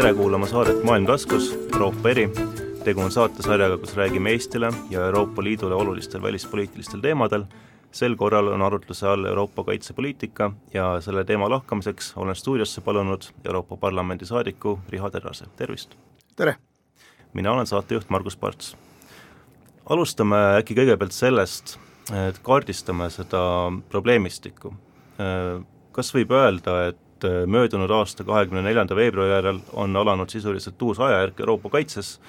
tere kuulama saadet Maailm taskus, Euroopa eri. tegu on saatesarjaga, kus räägime Eestile ja Euroopa Liidule olulistel välispoliitilistel teemadel. sel korral on arutluse all Euroopa kaitsepoliitika ja selle teema lahkamiseks olen stuudiosse palunud Euroopa Parlamendi saadiku Riho Terrase, tervist! tere! mina olen saatejuht Margus Parts. alustame äkki kõigepealt sellest, et kaardistame seda probleemistikku. kas võib öelda, et et äh, möödunud aasta kahekümne neljanda veebruari järel on alanud sisuliselt uus ajajärk Euroopa kaitses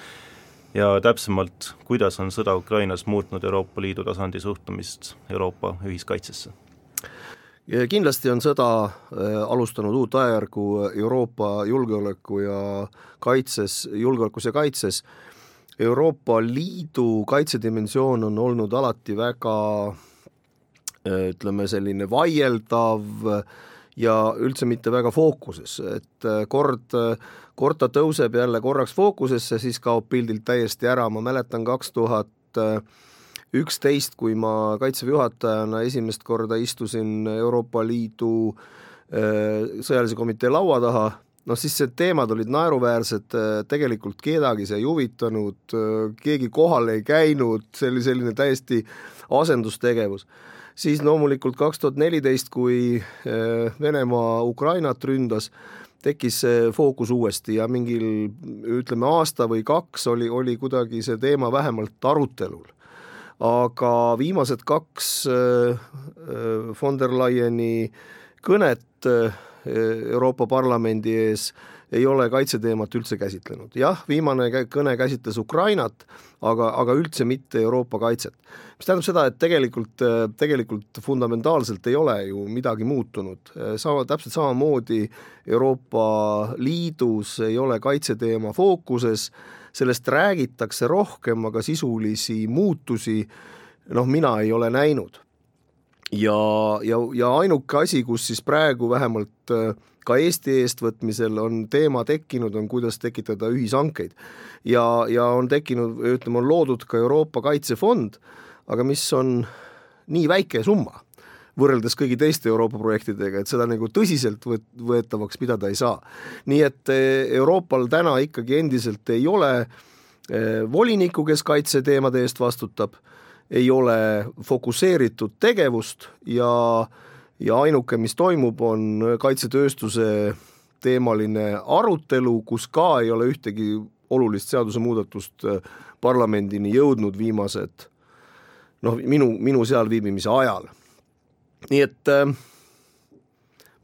ja täpsemalt, kuidas on sõda Ukrainas muutnud Euroopa Liidu tasandi suhtumist Euroopa ühiskaitsesse? kindlasti on sõda äh, alustanud uut ajajärgu Euroopa julgeoleku ja kaitses, julgeolekus ja kaitses. Euroopa Liidu kaitsedimensioon on olnud alati väga äh, ütleme, selline vaieldav äh, ja üldse mitte väga fookuses, et äh, kord, äh, kord ta tõuseb jälle korraks fookusesse, siis kaob pildilt täiesti ära, ma mäletan kaks tuhat üksteist, kui ma Kaitseväe juhatajana esimest korda istusin Euroopa Liidu äh, sõjalise komitee laua taha, noh siis need teemad olid naeruväärsed, tegelikult kedagi see ei huvitanud, keegi kohal ei käinud, see oli selline täiesti asendustegevus siis loomulikult kaks tuhat neliteist, kui äh, Venemaa Ukrainat ründas, tekkis see fookus uuesti ja mingil ütleme aasta või kaks oli, oli kuidagi see teema vähemalt arutelul. aga viimased kaks äh, äh, von der Leyeni kõnet Euroopa Parlamendi ees ei ole kaitseteemat üldse käsitlenud. jah, viimane kõne käsitles Ukrainat, aga, aga üldse mitte Euroopa kaitset. mis tähendab seda, et tegelikult, tegelikult fundamentaalselt ei ole ju midagi muutunud, sama, täpselt samamoodi Euroopa Liidus ei ole kaitseteema fookuses, sellest räägitakse rohkem, aga sisulisi muutusi noh, mina ei ole näinud. ja, ja, ja ainuke asi, kus siis praegu vähemalt äh, ka Eesti eestvõtmisel on teema tekkinud, on kuidas tekitada ühishankeid. ja, ja on tekkinud, ütleme, on loodud ka Euroopa Kaitsefond, aga mis on nii väike summa võrreldes kõigi teiste Euroopa projektidega, et seda nagu tõsiselt võt-, võetavaks pidada ei saa. nii et eh, Euroopal täna ikkagi endiselt ei ole eh, volinikku, kes kaitseteemade eest vastutab, ei ole fokusseeritud tegevust ja äh, ja ainuke, mis toimub, on kaitsetööstuse teemaline arutelu, kus ka ei ole ühtegi olulist seadusemuudatust äh, parlamendini jõudnud viimased noh, minu, minu seal viibimise ajal. nii et äh,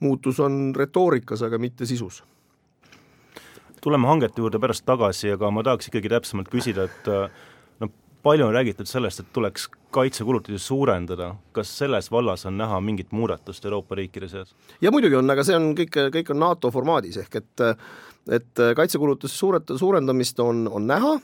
muutus on retoorikas, aga mitte sisus tuleme hangete juurde pärast tagasi, aga ma tahaks ikkagi täpsemalt küsida, et äh, palju on räägitud sellest, et tuleks kaitsekulutusi suurendada, kas selles vallas on näha mingit muudatust Euroopa riikide seas? ja muidugi on, aga see on kõik, kõik on NATO formaadis, ehk et et kaitsekulutuste suuret-, suurendamist on, on näha,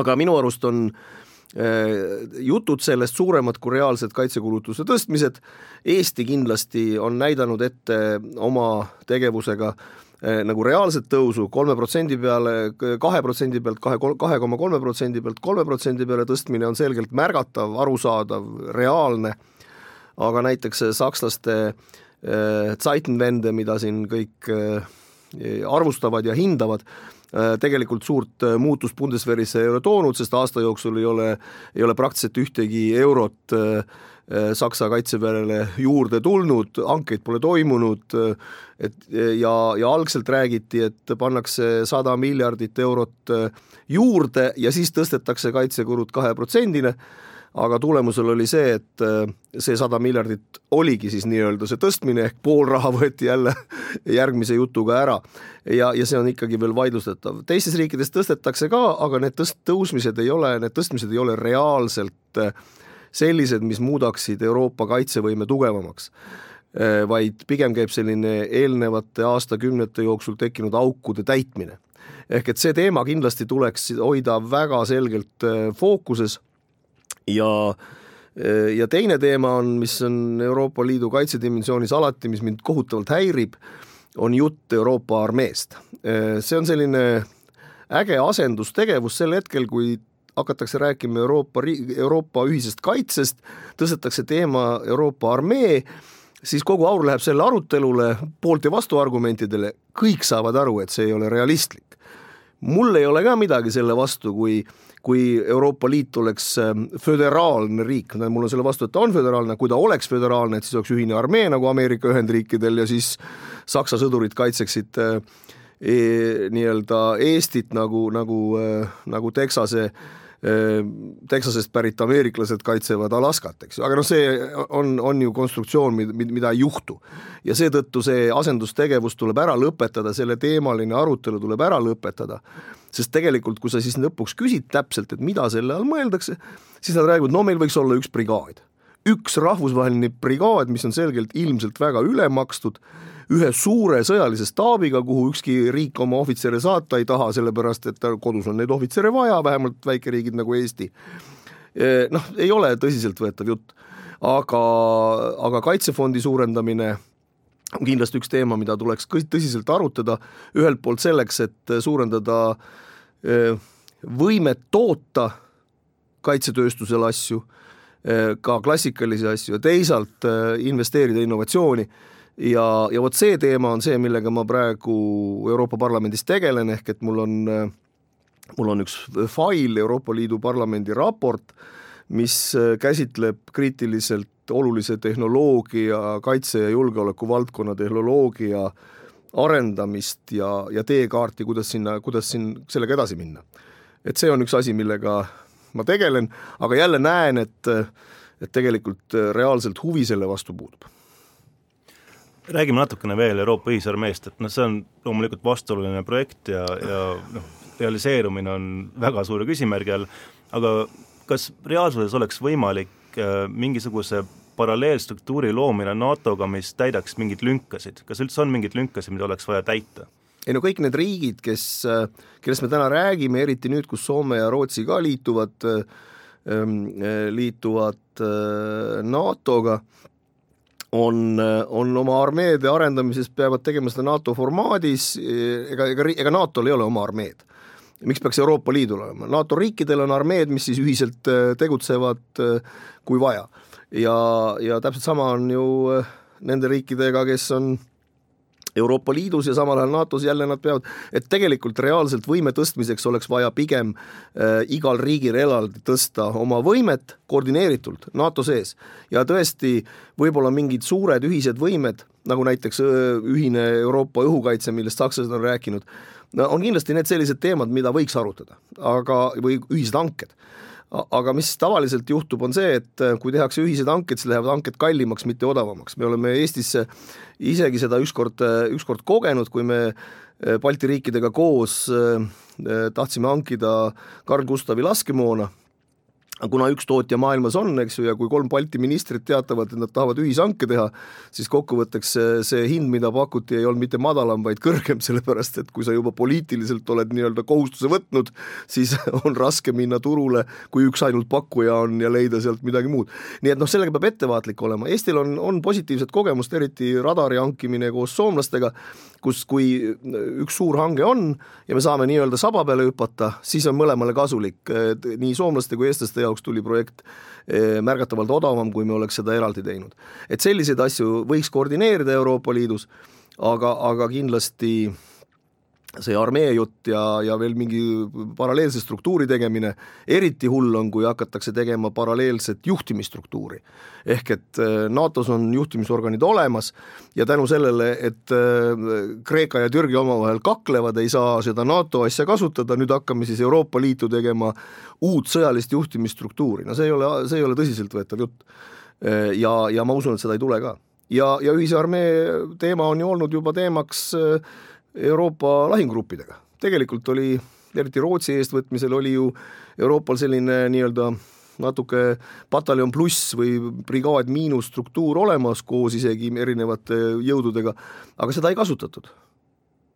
aga minu arust on eh, jutud sellest suuremad kui reaalsed kaitsekulutuste tõstmised, Eesti kindlasti on näidanud ette oma tegevusega äh, nagu reaalset tõusu kolme protsendi peale, kahe protsendi pealt kahe, kahe koma kolme protsendi pealt kolme protsendi peale tõstmine on selgelt märgatav, arusaadav, reaalne, aga näiteks sakslaste äh, Zeitenwende, mida siin kõik äh, arvustavad ja hindavad, tegelikult suurt muutust Bundeswehris ei ole toonud, sest aasta jooksul ei ole, ei ole praktiliselt ühtegi eurot äh, Äh, Saksa kaitseväele juurde tulnud, hankeid pole toimunud, äh, et ja, ja algselt räägiti, et pannakse sada miljardit eurot äh, juurde ja siis tõstetakse kaitsekulud kahe protsendini, aga tulemusel oli see, et see sada miljardit oligi siis nii-öelda see tõstmine, ehk pool raha võeti jälle järgmise jutuga ära. ja, ja see on ikkagi veel vaidlustatav. teistes riikides tõstetakse ka, aga need tõst-, tõusmised ei ole, need tõstmised ei ole reaalselt äh, sellised, mis muudaksid Euroopa kaitsevõime tugevamaks äh, vaid pigem käib selline eelnevate aastakümnete jooksul tekkinud aukude täitmine. ehk et see teema kindlasti tuleks hoida väga selgelt äh, fookuses ja äh, ja teine teema on, mis on Euroopa Liidu kaitsedimensioonis alati, mis mind kohutavalt häirib, on jutt Euroopa armeest. see on selline äge asendustegevus sel hetkel, kui hakatakse rääkima Euroopa, Euroopa ühisest kaitsest, tõstetakse teema Euroopa armee, siis kogu aur läheb selle arutelule, poolt- ja vastuargumentidele, kõik saavad aru, et see ei ole realistlik. mul ei ole ka midagi selle vastu, kui kui Euroopa Liit oleks ähm, föderaalne riik, mul on selle vastu, et ta on föderaalne, kui ta oleks föderaalne, et siis oleks ühine armee nagu Ameerika Ühendriikidel ja siis Saksa sõdurid kaitseksid äh, e, nii-öelda Eestit nagu, nagu, äh, nagu Texase Texasest pärit ameeriklased kaitsevad Alaskat, eks ju, aga noh, see on, on ju konstruktsioon, mida ei juhtu. ja seetõttu see asendustegevus tuleb ära lõpetada, selle teemaline arutelu tuleb ära lõpetada, sest tegelikult, kui sa siis lõpuks küsid täpselt, et mida selle all mõeldakse, siis nad räägivad, no meil võiks olla üks brigaad. üks rahvusvaheline brigaad, mis on selgelt ilmselt väga ülemakstud ühe suure sõjalise staabiga, kuhu ükski riik oma ohvitsere saata ei taha, sellepärast et kodus on neid ohvitsere vaja, vähemalt väikeriigid nagu Eesti. Noh, ei ole tõsiseltvõetav jutt, aga, aga kaitsefondi suurendamine on kindlasti üks teema, mida tuleks tõsiselt arutada, ühelt poolt selleks, et suurendada võimet toota kaitsetööstusel asju, ka klassikalisi asju ja teisalt investeerida innovatsiooni ja, ja vot see teema on see, millega ma praegu Euroopa Parlamendis tegelen, ehk et mul on, mul on üks fail, Euroopa Liidu Parlamendi raport, mis käsitleb kriitiliselt olulise tehnoloogia, kaitse- ja julgeoleku valdkonna tehnoloogia arendamist ja, ja teekaarti, kuidas sinna, kuidas siin sellega edasi minna. et see on üks asi, millega ma tegelen, aga jälle näen, et et tegelikult reaalselt huvi selle vastu puudub räägime natukene veel Euroopa ühisarmeest, et noh, see on loomulikult vastuoluline projekt ja, ja noh, realiseerumine on väga suure küsimärgi all, aga kas reaalsuses oleks võimalik äh, mingisuguse paralleelstruktuuri loomine NATO-ga, mis täidaks mingeid lünkasid, kas üldse on mingeid lünkasid, mida oleks vaja täita? ei no kõik need riigid, kes, äh, kellest me täna räägime, eriti nüüd, kus Soome ja Rootsi ka liituvad, äh, ähm, liituvad NATO-ga, on, on oma armeede arendamises, peavad tegema seda NATO formaadis, ega, ega, ega NATO-l ei ole oma armeed. miks peaks Euroopa Liidul olema, NATO riikidel on armeed, mis siis ühiselt äh, tegutsevad äh, kui vaja. ja, ja täpselt sama on ju äh, nende riikidega, kes on Euroopa Liidus ja samal ajal NATO-s jälle nad peavad, et tegelikult reaalselt võime tõstmiseks oleks vaja pigem äh, igal riigil eraldi tõsta oma võimet koordineeritult NATO sees. ja tõesti, võib-olla mingid suured ühised võimed, nagu näiteks ühine Euroopa õhukaitse, millest sakslased on rääkinud, no on kindlasti need sellised teemad, mida võiks arutada, aga, või ühised hanked aga mis tavaliselt juhtub, on see, et äh, kui tehakse ühised hanked, siis lähevad hanked kallimaks, mitte odavamaks. me oleme Eestis isegi seda ükskord, äh, ükskord kogenud, kui me äh, Balti riikidega koos tahtsime hankida Carl Gustavi laskemoona kuna üks tootja maailmas on, eks ju, ja kui kolm Balti ministrit teatavad, et nad tahavad ühishanke teha, siis kokkuvõtteks see, see hind, mida pakuti, ei olnud mitte madalam, vaid kõrgem, sellepärast et kui sa juba poliitiliselt oled nii-öelda kohustuse võtnud, siis on raske minna turule, kui üks ainult pakkuja on ja leida sealt midagi muud. nii et noh, sellega peab ettevaatlik olema, Eestil on, on positiivset kogemust, eriti radari hankimine koos soomlastega, kus, kui üks suur hange on ja me saame nii-öelda saba peale hüpata, siis on mõlemale kasulik, nii soomlaste kui eestlaste jaoks tuli projekt eh, märgatavalt odavam, kui me oleks seda eraldi teinud. et selliseid asju võiks koordineerida Euroopa Liidus, aga, aga kindlasti see armee jutt ja, ja veel mingi paralleelse struktuuri tegemine, eriti hull on, kui hakatakse tegema paralleelset juhtimisstruktuuri. ehk et äh, NATO-s on juhtimisorganid olemas ja tänu sellele, et äh, Kreeka ja Türgi omavahel kaklevad, ei saa seda NATO asja kasutada, nüüd hakkame siis Euroopa Liitu tegema uut sõjalist juhtimisstruktuuri, no see ei ole, see ei ole tõsiseltvõetav jutt. Äh, ja, ja ma usun, et seda ei tule ka. ja, ja ühise armee teema on ju olnud juba teemaks äh, Euroopa lahingugruppidega. tegelikult oli, eriti Rootsi eestvõtmisel oli ju Euroopal selline nii-öelda natuke pataljon pluss või brigaad miinus struktuur olemas koos isegi erinevate jõududega, aga seda ei kasutatud.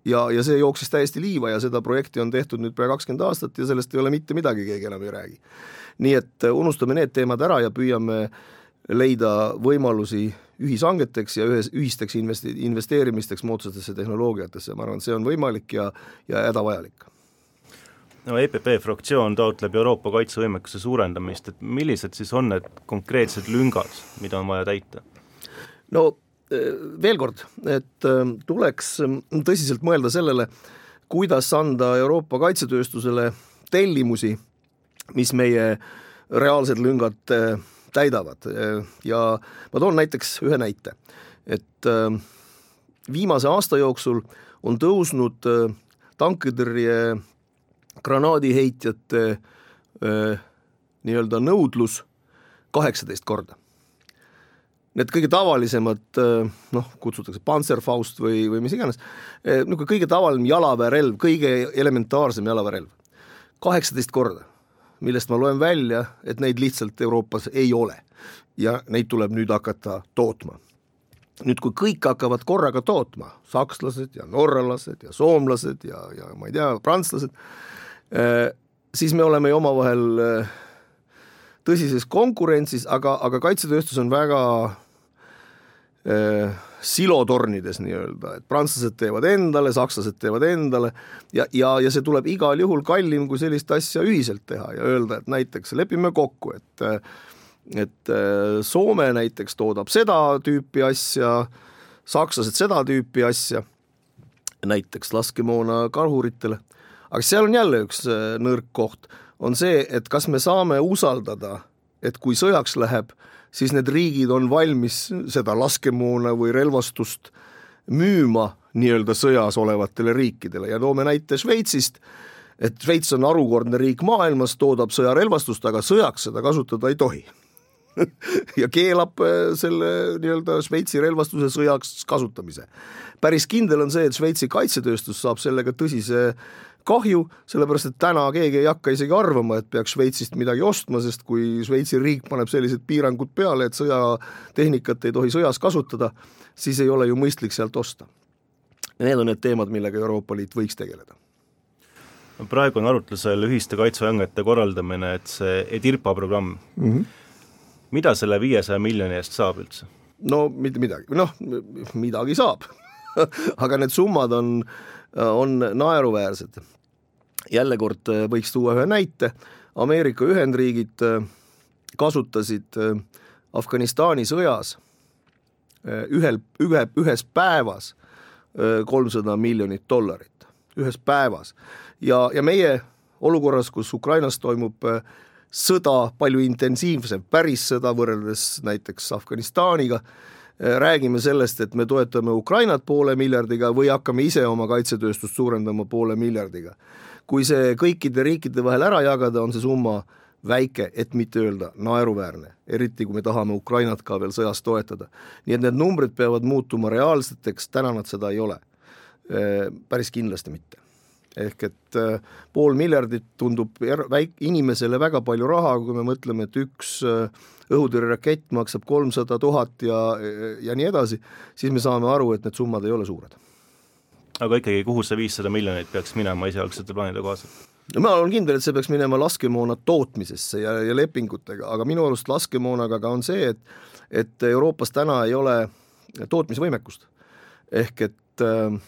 ja, ja see jooksis täiesti liiva ja seda projekti on tehtud nüüd pea kakskümmend aastat ja sellest ei ole mitte midagi, keegi enam ei räägi. nii et unustame need teemad ära ja püüame leida võimalusi ühishangeteks ja ühes, ühisteks investi-, investeerimisteks moodsatesse tehnoloogiatesse, ma arvan, et see on võimalik ja, ja hädavajalik. No EPP fraktsioon taotleb Euroopa kaitsevõimekuse suurendamist, et millised siis on need konkreetsed lüngad, mida on vaja täita? no veel kord, et tuleks tõsiselt mõelda sellele, kuidas anda Euroopa kaitsetööstusele tellimusi, mis meie reaalsed lüngad täidavad. Ja ma toon näiteks ühe näite, et viimase aasta jooksul on tõusnud tankitõrje granaadiheitjate nii-öelda nõudlus kaheksateist korda. Need kõige tavalisemad, noh, kutsutakse Panzerfaust või, või mis iganes, niisugune kõige tavalisem jalaväerelv, kõige elementaarsem jalaväerelv, kaheksateist korda, millest ma loen välja, et neid lihtsalt Euroopas ei ole. ja neid tuleb nüüd hakata tootma. nüüd, kui kõik hakkavad korraga tootma, sakslased ja norralased ja soomlased ja, ja ma ei tea, prantslased, siis me oleme ju omavahel tõsises konkurentsis, aga, aga kaitsetööstus on väga äh, silotornides nii-öelda, et prantslased teevad endale, sakslased teevad endale ja, ja, ja see tuleb igal juhul kallim, kui sellist asja ühiselt teha ja öelda, et näiteks lepime kokku, et et Soome näiteks toodab seda tüüpi asja, sakslased seda tüüpi asja, näiteks laskemoona kahuritele, aga seal on jälle üks nõrk koht on see, et kas me saame usaldada, et kui sõjaks läheb, siis need riigid on valmis seda laskemoona või relvastust müüma nii-öelda sõjas olevatele riikidele ja toome näite Šveitsist, et Šveits on harukordne riik maailmas, toodab sõjarelvastust, aga sõjaks seda kasutada ei tohi ja keelab äh, selle nii-öelda Šveitsi relvastuse sõjaks kasutamise. päris kindel on see, et Šveitsi kaitsetööstus saab sellega tõsise kahju, sellepärast et täna keegi ei hakka isegi arvama, et peaks Šveitsist midagi ostma, sest kui Šveitsi riik paneb sellised piirangud peale, et sõjatehnikat ei tohi sõjas kasutada, siis ei ole ju mõistlik sealt osta. Need on need teemad, millega Euroopa Liit võiks tegeleda praegu on arutlusel ühiste kaitsehangete korraldamine, et see EDIRPA programm mm, -hmm. mida selle viiesaja miljoni eest saab üldse? no mitte midagi, noh, midagi saab aga need summad on on naeruväärsed. jälle kord äh, võiks tuua ühe näite, Ameerika Ühendriigid äh, kasutasid äh, Afganistani sõjas ühel, ühe, ühes päevas kolmsada miljonit dollarit, ühes päevas. ja, ja meie olukorras, kus Ukrainas toimub sõda palju intensiivsem, päris sõda võrreldes näiteks Afganistaniga, Äh, räägime sellest, et me toetame Ukrainat poole miljardiga või hakkame ise oma kaitsetööstust suurendama poole miljardiga. kui see kõikide riikide vahel ära jagada, on see summa väike, et mitte öelda naeruväärne, eriti kui me tahame Ukrainat ka veel sõjas toetada. nii et need numbrid peavad muutuma reaalseteks, täna nad seda ei ole. Äh, päris kindlasti mitte ehk et äh, pool miljardit tundub väik-, inimesele väga palju raha, kui me mõtleme, et üks äh, õhutõrjerakett maksab kolmsada tuhat ja, ja nii edasi, siis me saame aru, et need summad ei ole suured. aga ikkagi, kuhu see viissada miljonit peaks minema esialgsete plaanide kohaselt? no ma olen kindel, et see peaks minema laskemoona tootmisesse ja, ja lepingutega, aga minu arust laskemoonaga ka on see, et et Euroopas täna ei ole tootmisvõimekust. ehk et äh,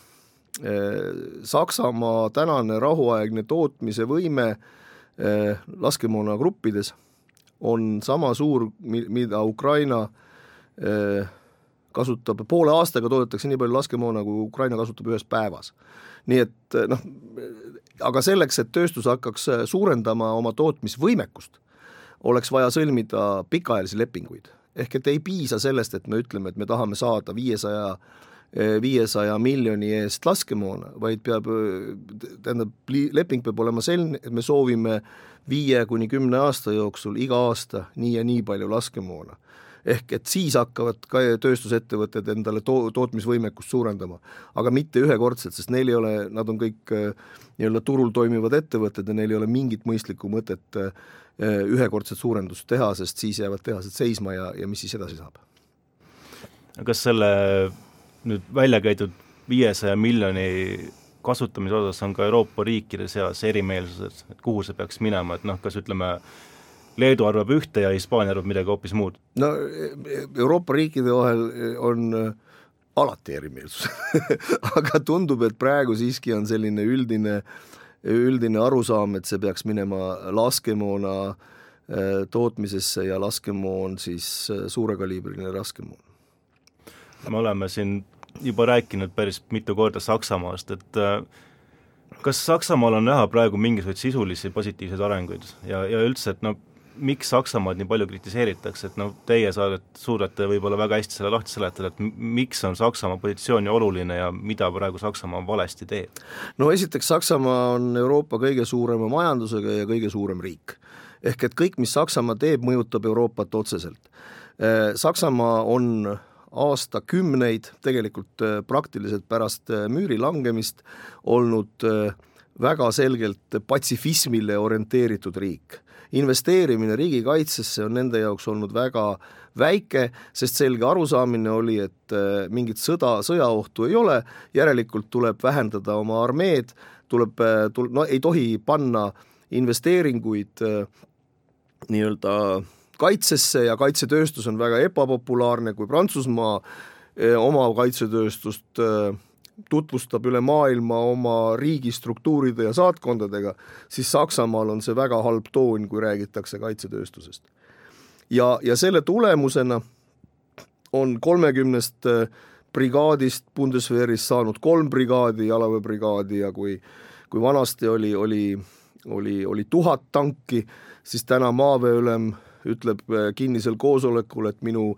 Saksamaa tänane rahuaegne tootmise võime eh, laskemoonagruppides on sama suur, mida Ukraina eh, kasutab, poole aastaga toodetakse nii palju laskemoona, kui Ukraina kasutab ühes päevas. nii et eh, noh, aga selleks, et tööstus hakkaks suurendama oma tootmisvõimekust, oleks vaja sõlmida pikaajalisi lepinguid. ehk et ei piisa sellest, et me ütleme, et me tahame saada viiesaja 500 viiesaja miljoni eest laskemoona, vaid peab, tähendab, leping peab olema selline, et me soovime viie kuni kümne aasta jooksul iga aasta nii ja nii palju laskemoona. ehk et siis hakkavad ka tööstusettevõtted endale to-, tootmisvõimekust suurendama, aga mitte ühekordselt, sest neil ei ole, nad on kõik nii-öelda turul toimivad ettevõtted ja neil ei ole mingit mõistlikku mõtet ühekordset suurendust teha, sest siis jäävad tehased seisma ja, ja mis siis edasi saab? kas selle nüüd välja käidud viiesaja miljoni kasutamise osas on ka Euroopa riikide seas erimeelsused, et kuhu see peaks minema, et noh, kas ütleme, Leedu arvab ühte ja Hispaania arvab midagi hoopis muud? no Euroopa riikide vahel on alati erimeelsus aga tundub, et praegu siiski on selline üldine, üldine arusaam, et see peaks minema laskemoona tootmisesse ja laskemoon siis suurekaliibriline laskemoon me oleme siin juba rääkinud päris mitu korda Saksamaast, et äh, kas Saksamaal on näha praegu mingisuguseid sisulisi positiivseid arenguid ja, ja üldse, et no miks Saksamaad nii palju kritiseeritakse, et no teie saadet, suudate võib-olla väga hästi selle lahti seletada, et miks on Saksamaa positsioon nii oluline ja mida praegu Saksamaa valesti teeb? no esiteks, Saksamaa on Euroopa kõige suurema majandusega ja kõige suurem riik. ehk et kõik, mis Saksamaa teeb, mõjutab Euroopat otseselt. Äh, Saksamaa on aastakümneid, tegelikult äh, praktiliselt pärast äh, müüri langemist, olnud väga selgelt patsifismile orienteeritud riik. Investeerimine riigikaitsesse on nende jaoks olnud väga väike, sest selge arusaamine oli, et äh, mingit sõda, sõjaohtu ei ole, järelikult tuleb vähendada oma armeed, tuleb, äh, tul-, no ei tohi panna investeeringuid äh, nii-öelda kaitsesse ja kaitsetööstus on väga ebapopulaarne, kui Prantsusmaa oma kaitsetööstust tutvustab üle maailma oma riigi struktuuride ja saatkondadega, siis Saksamaal on see väga halb toon, kui räägitakse kaitsetööstusest. ja, ja selle tulemusena on kolmekümnest äh, brigaadist Bundeswehris saanud kolm brigaadi, jalaväebrigaadi ja kui kui vanasti oli, oli, oli, oli tuhat tanki, siis täna maaväeülem ütleb äh, kinnisel koosolekul, et minu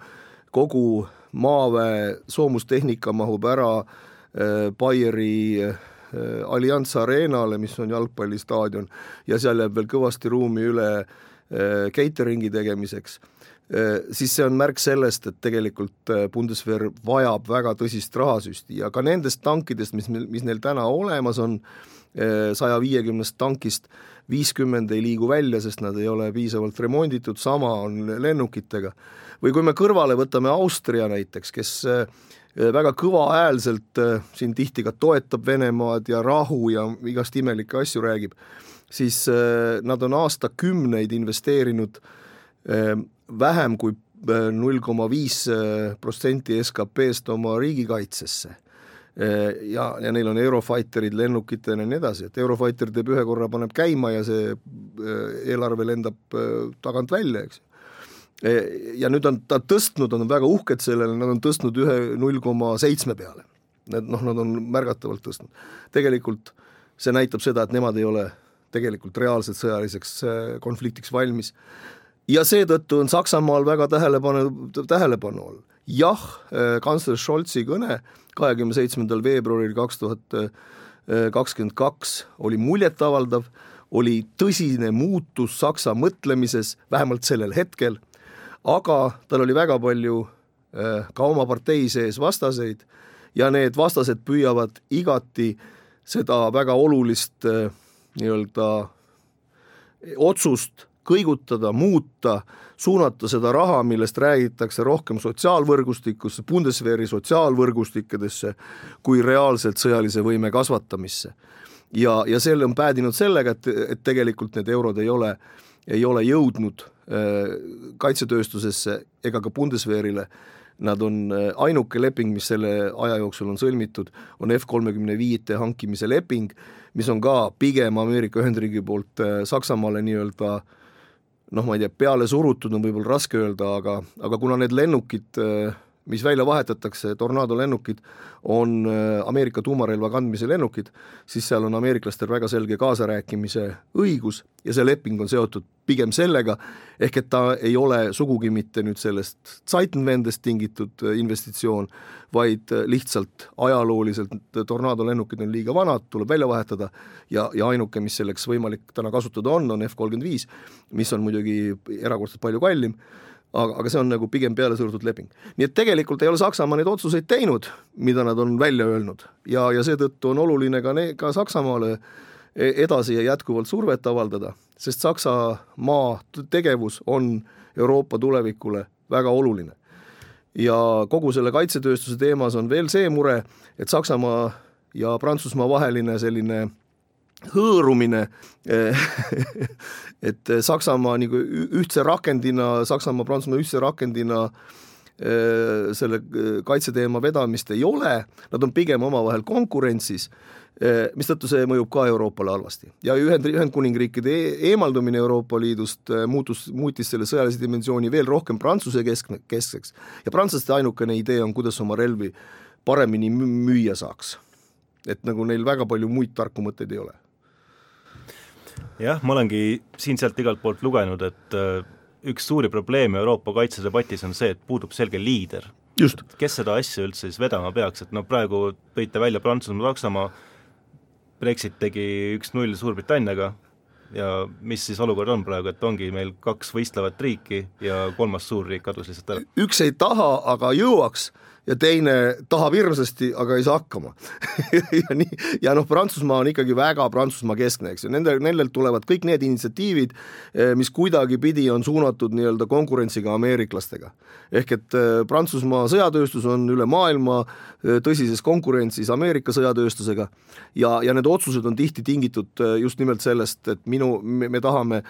kogu maaväe soomustehnika mahub ära äh, Bayeri äh, Allianz Arenale, mis on jalgpallistaadion, ja seal jääb veel kõvasti ruumi üle catering'i tegemiseks, siis see on märk sellest, et tegelikult Bundeswehr vajab väga tõsist rahasüsti ja ka nendest tankidest, mis, mis neil täna olemas on, saja viiekümnest tankist viiskümmend ei liigu välja, sest nad ei ole piisavalt remonditud, sama on lennukitega. või kui me kõrvale võtame Austria näiteks, kes Äh, väga kõvahäälselt äh, siin tihti ka toetab Venemaad ja rahu ja igast imelikke asju räägib, siis äh, nad on aastakümneid investeerinud vähem kui null koma viis protsenti SKP-st oma riigikaitsesse. ja, ja neil on Eurofighterid lennukitena ja nii edasi, et Eurofighter teeb ühe korra, paneb käima ja see eelarve lendab tagant välja, eks ja nüüd on ta tõstnud, on väga uhked sellele, nad on tõstnud ühe null koma seitsme peale. Need noh, nad on märgatavalt tõstnud. tegelikult see näitab seda, et nemad ei ole tegelikult reaalselt sõjaliseks äh, konfliktiks valmis. Ja seetõttu on Saksamaal väga tähelepanu, tähelepanu all. jah, äh, kantsler Scholzi kõne kahekümne seitsmendal veebruaril kaks tuhat äh, kakskümmend kaks oli muljetavaldav, oli tõsine muutus Saksa mõtlemises, vähemalt sellel hetkel aga tal oli väga palju äh, ka oma partei sees vastaseid ja need vastased püüavad igati seda väga olulist nii-öelda otsust kõigutada, muuta, suunata seda raha, millest räägitakse rohkem sotsiaalvõrgustikusse, Bundeswehri sotsiaalvõrgustikkedesse, kui reaalselt sõjalise võime kasvatamisse. ja, ja see on päädinud sellega, et, et tegelikult need eurod ei ole, ei ole jõudnud Äh, kaitsetööstusesse ega ka Bundeswehrile. Nad on äh, ainuke leping, mis selle aja jooksul on sõlmitud, on F kolmekümne viite hankimise leping, mis on ka pigem Ameerika Ühendriigi poolt äh, Saksamaale nii-öelda noh, ma ei tea, peale surutud on võib-olla raske öelda, aga, aga kuna need lennukid mis välja vahetatakse, Tornado lennukid, on äh, Ameerika tuumarelva kandmise lennukid, siis seal on ameeriklastel väga selge kaasarääkimise õigus ja see leping on seotud pigem sellega, ehk et ta ei ole sugugi mitte nüüd sellest Zeitenwendest tingitud äh, investitsioon, vaid äh, lihtsalt ajalooliselt Tornado lennukid on liiga vanad, tuleb välja vahetada ja, ja ainuke, mis selleks võimalik täna kasutada on, on F kolmkümmend viis, mis on muidugi erakordselt palju kallim aga, aga see on nagu pigem pealesurutud leping. nii et tegelikult ei ole Saksamaa neid otsuseid teinud, mida nad on välja öelnud ja, ja seetõttu on oluline ka ne-, ka Saksamaale e-, edasi ja jätkuvalt survet avaldada, sest Saksamaa tegevus on Euroopa tulevikule väga oluline. ja kogu selle kaitsetööstuse teemas on veel see mure, et Saksamaa ja Prantsusmaa vaheline selline hõõrumine et Saksamaa nagu ühtse rakendina, Saksamaa, Prantsusmaa ühtse rakendina selle kaitseteema vedamist ei ole, nad on pigem omavahel konkurentsis mistõttu see mõjub ka Euroopale halvasti. ja Ühend, Ühendkuningriikide e eemaldumine Euroopa Liidust muutus, muutis selle sõjalise dimensiooni veel rohkem Prantsuse kesk, keskseks ja prantslaste ainukene idee on, kuidas oma relvi paremini müüa saaks. et nagu neil väga palju muid tarku mõtteid ei ole jah, ma olengi siin-sealt igalt poolt lugenud, et äh, üks suuri probleeme Euroopa kaitsedebatis on see, et puudub selge liider. kes seda asja üldse siis vedama peaks, et noh, praegu tõite välja Prantsusmaa, Saksamaa, Brexit tegi üks-null Suurbritanniaga ja mis siis olukord on praegu, et ongi meil kaks võistlevat riiki ja kolmas suurriik kadus lihtsalt ära? üks ei taha, aga jõuaks ja teine tahab hirmsasti, aga ei saa hakkama. Ja nii, ja noh, Prantsusmaa on ikkagi väga Prantsusmaa keskne, eks ju, nende, nendelt tulevad kõik need initsiatiivid, eh, mis kuidagipidi on suunatud nii-öelda konkurentsiga ameeriklastega. ehk et eh, Prantsusmaa sõjatööstus on üle maailma eh, tõsises konkurentsis Ameerika sõjatööstusega ja, ja need otsused on tihti tingitud just nimelt sellest, et minu, me tahame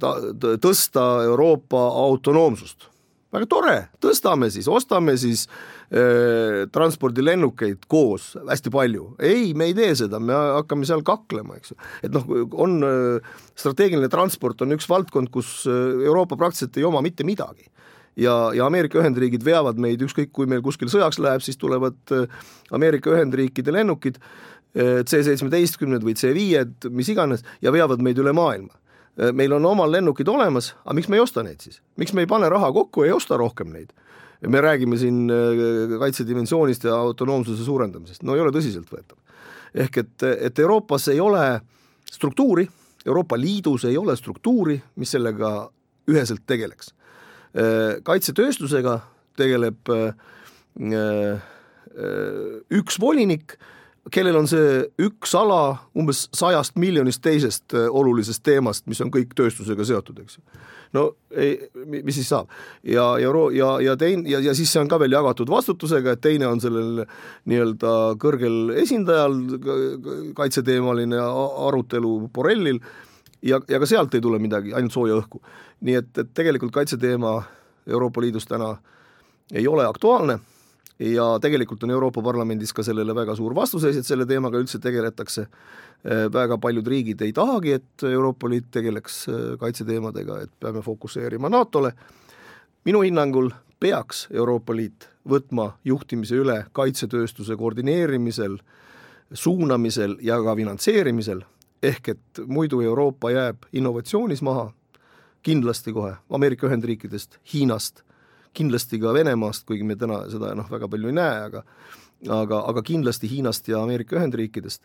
ta, tõsta Euroopa autonoomsust väga tore, tõstame siis, ostame siis äh, transpordilennukeid koos. Hästi palju. ei, me ei tee seda, me hakkame seal kaklema, eks ju. et noh, on äh, strateegiline transport on üks valdkond, kus Euroopa praktiliselt ei oma mitte midagi. Ja, ja Ameerika Ühendriigid veavad meid, ükskõik kui meil kuskil sõjaks läheb, siis tulevad Ameerika Ühendriikide lennukid, C-seitsmeteistkümned või C-viied, mis iganes, ja veavad meid üle maailma. Äh, meil on omal lennukid olemas, aga miks me ei osta neid siis? miks me ei pane raha kokku ei osta rohkem neid? me räägime siin äh, kaitsedimensioonist ja autonoomsuse suurendamisest, no ei ole tõsiseltvõetav. ehk et, et Euroopas ei ole struktuuri, Euroopa Liidus ei ole struktuuri, mis sellega üheselt tegeleks. Äh, kaitsetööstusega tegeleb üks volinik kellel on see üks ala umbes sajast miljonist teisest äh, olulisest teemast, mis on kõik tööstusega seotud, eks ju. no ei, mis siis saab? ja, ja, ja, ja teine, ja, ja siis see on ka veel jagatud vastutusega, et teine on sellel nii-öelda kõrgel esindajal kaitseteemaline arutelu Borrellil ja, ja ka sealt ei tule midagi, ainult sooja õhku. nii et, et tegelikult kaitseteema Euroopa Liidus täna ei ole aktuaalne ja tegelikult on Euroopa Parlamendis ka sellele väga suur vastuseis, et selle teemaga üldse tegeletakse. Äh, väga paljud riigid ei tahagi, et Euroopa Liit tegeleks äh, kaitseteemadega, et peame fokusseerima NATO-le. minu hinnangul peaks Euroopa Liit võtma juhtimise üle kaitsetööstuse koordineerimisel, suunamisel ja ka finantseerimisel, ehk et muidu Euroopa jääb innovatsioonis maha, kindlasti kohe Ameerika Ühendriikidest, Hiinast kindlasti ka Venemaast, kuigi me täna seda noh, väga palju ei näe, aga aga, aga kindlasti Hiinast ja Ameerika Ühendriikidest.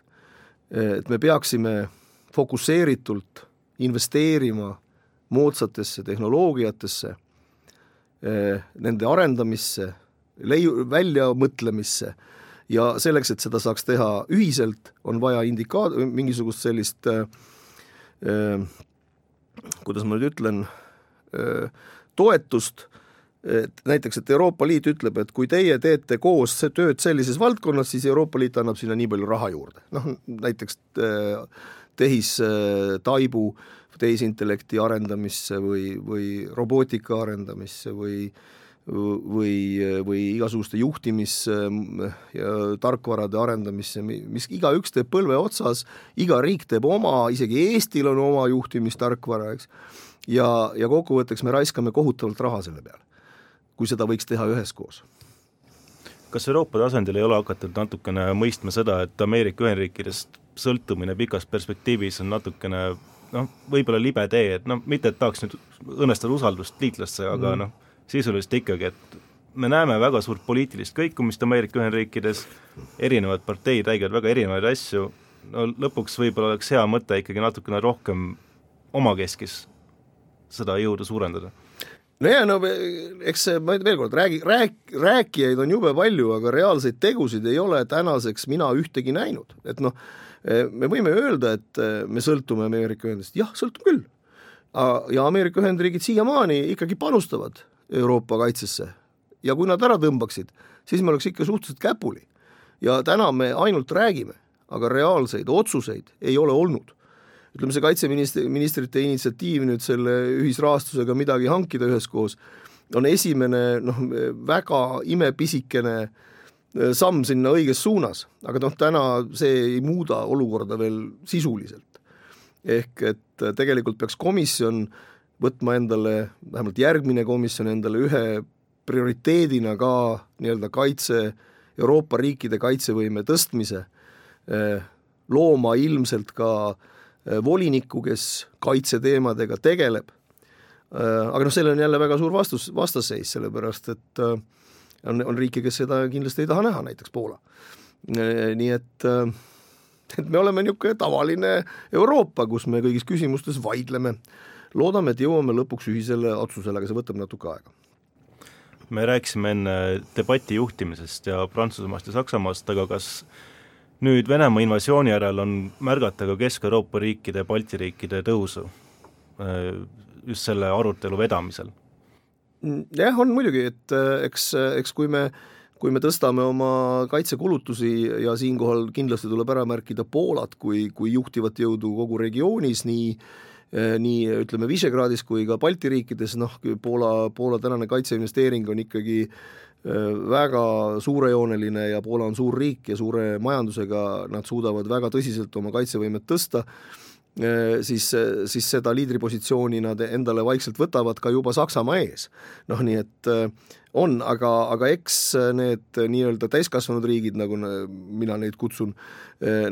et me peaksime fokusseeritult investeerima moodsatesse tehnoloogiatesse, nende arendamisse, leiu-, väljamõtlemisse ja selleks, et seda saaks teha ühiselt, on vaja indikaat-, mingisugust sellist äh, kuidas ma nüüd ütlen äh,, toetust et näiteks, et Euroopa Liit ütleb, et kui teie teete koos tööd sellises valdkonnas, siis Euroopa Liit annab sinna nii palju raha juurde. noh, näiteks äh, tehistaibu, äh, tehisintellekti arendamisse või, või robootika arendamisse või või, või igasuguste juhtimis- ja tarkvarade arendamisse, mis igaüks teeb põlve otsas, iga riik teeb oma, isegi Eestil on oma juhtimistarkvara, eks, ja, ja kokkuvõtteks me raiskame kohutavalt raha selle peale kui seda võiks teha üheskoos. kas Euroopa tasandil ei ole hakatud natukene mõistma seda, et Ameerika Ühendriikidest sõltumine pikas perspektiivis on natukene noh, võib-olla libe tee, et noh, mitte et tahaks nüüd õnnestada usaldust liitlastega, aga mm. noh, sisuliselt ikkagi, et me näeme väga suurt poliitilist kõikumist Ameerika Ühendriikides, erinevad parteid räägivad väga erinevaid asju, no lõpuks võib-olla oleks hea mõte ikkagi natukene rohkem omakeskis seda jõudu suurendada nojah, no eks see, ma veel kord räägi, rääk-, rääkijaid on jube palju, aga reaalseid tegusid ei ole tänaseks mina ühtegi näinud, et noh, me võime öelda, et me sõltume Ameerika Ühendustest, jah, sõltume küll. ja Ameerika Ühendriigid siiamaani ikkagi panustavad Euroopa kaitsesse ja kui nad ära tõmbaksid, siis me oleks ikka suhteliselt käpuli. ja täna me ainult räägime, aga reaalseid otsuseid ei ole olnud ütleme, see kaitseministri, ministrite initsiatiiv nüüd selle ühisrahastusega midagi hankida üheskoos, on esimene noh, väga imepisikene äh, samm sinna õiges suunas, aga noh, täna see ei muuda olukorda veel sisuliselt. ehk et tegelikult peaks komisjon võtma endale, vähemalt järgmine komisjon endale ühe prioriteedina ka nii-öelda kaitse, Euroopa riikide kaitsevõime tõstmise, eh, looma ilmselt ka eh, voliniku, kes kaitseteemadega tegeleb, eh, aga noh, sellel on jälle väga suur vastus, vastasseis, sellepärast et on, on riike, kes seda kindlasti ei taha näha, näiteks Poola. Nii et, et me oleme niisugune tavaline Euroopa, kus me kõigis küsimustes vaidleme. loodame, et jõuame lõpuks ühisele otsusele, aga see võtab natuke aega me rääkisime enne debati juhtimisest ja Prantsusmaast ja Saksamaast, aga kas nüüd Venemaa invasiooni järel on märgata ka Kesk-Euroopa riikide, Balti riikide tõusu äh, just selle arutelu vedamisel? jah, on muidugi, et äh, eks, eks kui me kui me tõstame oma kaitsekulutusi ja siinkohal kindlasti tuleb ära märkida Poolat kui, kui juhtivat jõudu kogu regioonis, nii äh, Äh, nii ütleme, Visegrádis kui ka Balti riikides, noh, Poola, Poola tänane kaitseinvesteering on ikkagi äh, väga suurejooneline ja Poola on suur riik ja suure majandusega, nad suudavad väga tõsiselt oma kaitsevõimet tõsta, äh, siis, siis seda liidripositsiooni nad endale vaikselt võtavad ka juba Saksamaa ees. noh, nii et on, aga, aga eks need nii-öelda täiskasvanud riigid, nagu mina neid kutsun,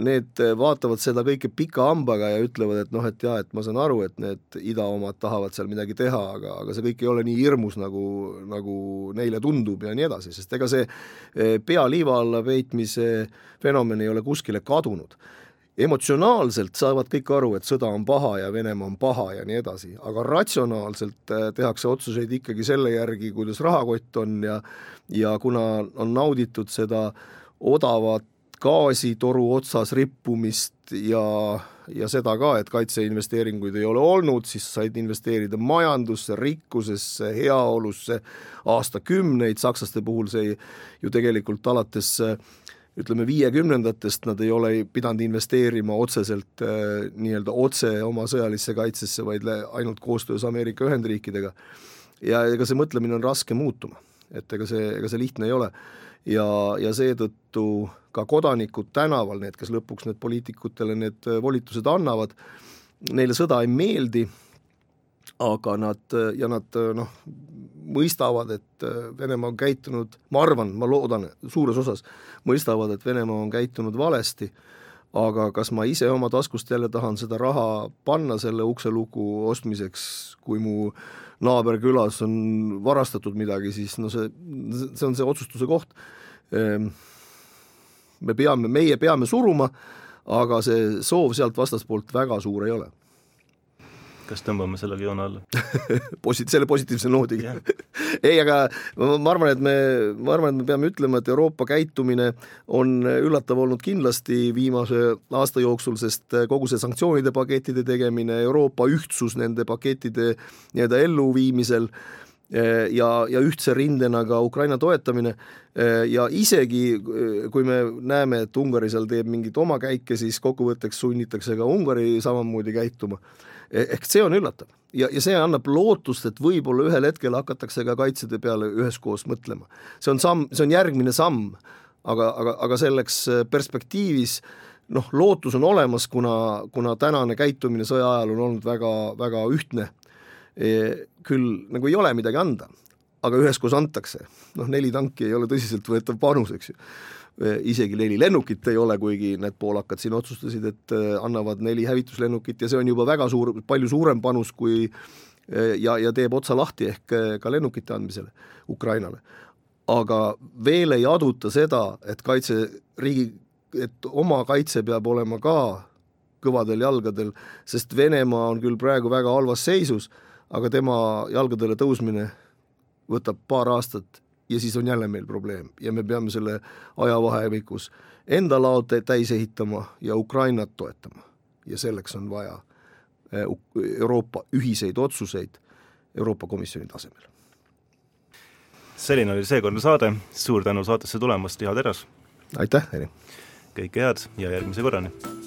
need vaatavad seda kõike pika hambaga ja ütlevad, et noh, et jaa, et ma saan aru, et need ida omad tahavad seal midagi teha, aga, aga see kõik ei ole nii hirmus, nagu, nagu neile tundub ja nii edasi, sest ega see pea liiva alla peitmise fenomen ei ole kuskile kadunud emotsionaalselt saavad kõik aru, et sõda on paha ja Venemaa on paha ja nii edasi, aga ratsionaalselt äh, tehakse otsuseid ikkagi selle järgi, kuidas rahakott on ja ja kuna on nauditud seda odavat gaasitoru otsas rippumist ja, ja seda ka, et kaitseinvesteeringuid ei ole olnud, siis said investeerida majandusse, rikkusesse, heaolusse aastakümneid, sakslaste puhul see ju tegelikult alates äh, ütleme, viiekümnendatest nad ei ole pidanud investeerima otseselt äh, nii-öelda otse oma sõjalisse kaitsesse, vaid ainult koostöös Ameerika Ühendriikidega. ja ega see mõtlemine on raske muutuma, et ega see, ega see lihtne ei ole. ja, ja seetõttu ka kodanikud tänaval, need, kes lõpuks need poliitikutele need volitused annavad, neile sõda ei meeldi, aga nad ja nad noh, mõistavad, et Venemaa on käitunud, ma arvan, ma loodan, suures osas mõistavad, et Venemaa on käitunud valesti, aga kas ma ise oma taskust jälle tahan seda raha panna selle ukseluku ostmiseks, kui mu naaber külas on varastatud midagi, siis no see, see on see otsustuse koht. Ehm, me peame, meie peame suruma, aga see soov sealt vastaspoolt väga suur ei ole kas tõmbame sellele joone alla? Posi-, selle positiivse noodiga ei, aga ma, arvan, et me, ma arvan, et me peame ütlema, et Euroopa käitumine on üllatav olnud kindlasti viimase aasta jooksul, sest kogu see sanktsioonide pakettide tegemine, Euroopa ühtsus nende pakettide nii-öelda elluviimisel, ja, ja ühtse rindena ka Ukraina toetamine ja isegi kui me näeme, et Ungari seal teeb mingeid oma käike, siis kokkuvõtteks sunnitakse ka Ungari samamoodi käituma E-, ehk see on üllatav ja, ja see annab lootust, et võib-olla ühel hetkel hakatakse ka kaitsede peale üheskoos mõtlema. see on samm, see on järgmine samm, aga, aga, aga selleks äh, perspektiivis noh, lootus on olemas, kuna, kuna tänane käitumine sõja ajal on olnud väga, väga ühtne e,. küll nagu ei ole midagi anda, aga üheskoos antakse. noh, neli tanki ei ole tõsiseltvõetav panus, eks ju Äh, isegi neli lennukit ei ole, kuigi need poolakad siin otsustasid, et äh, annavad neli hävituslennukit ja see on juba väga suur, palju suurem panus kui äh, ja, ja teeb otsa lahti ehk ka lennukite andmisele Ukrainale. aga veel ei aduta seda, et kaitseriigi, et oma kaitse peab olema ka kõvadel jalgadel, sest Venemaa on küll praegu väga halvas seisus, aga tema jalgadele tõusmine võtab paar aastat ja siis on jälle meil probleem ja me peame selle ajavahemikus enda laod täis ehitama ja Ukrainat toetama. ja selleks on vaja eh, Euroopa ühiseid otsuseid Euroopa Komisjoni tasemel. selline oli seekordne saade, suur tänu saatesse tulemast, Iha Teras! aitäh, Eri! kõike head ja järgmise korrani!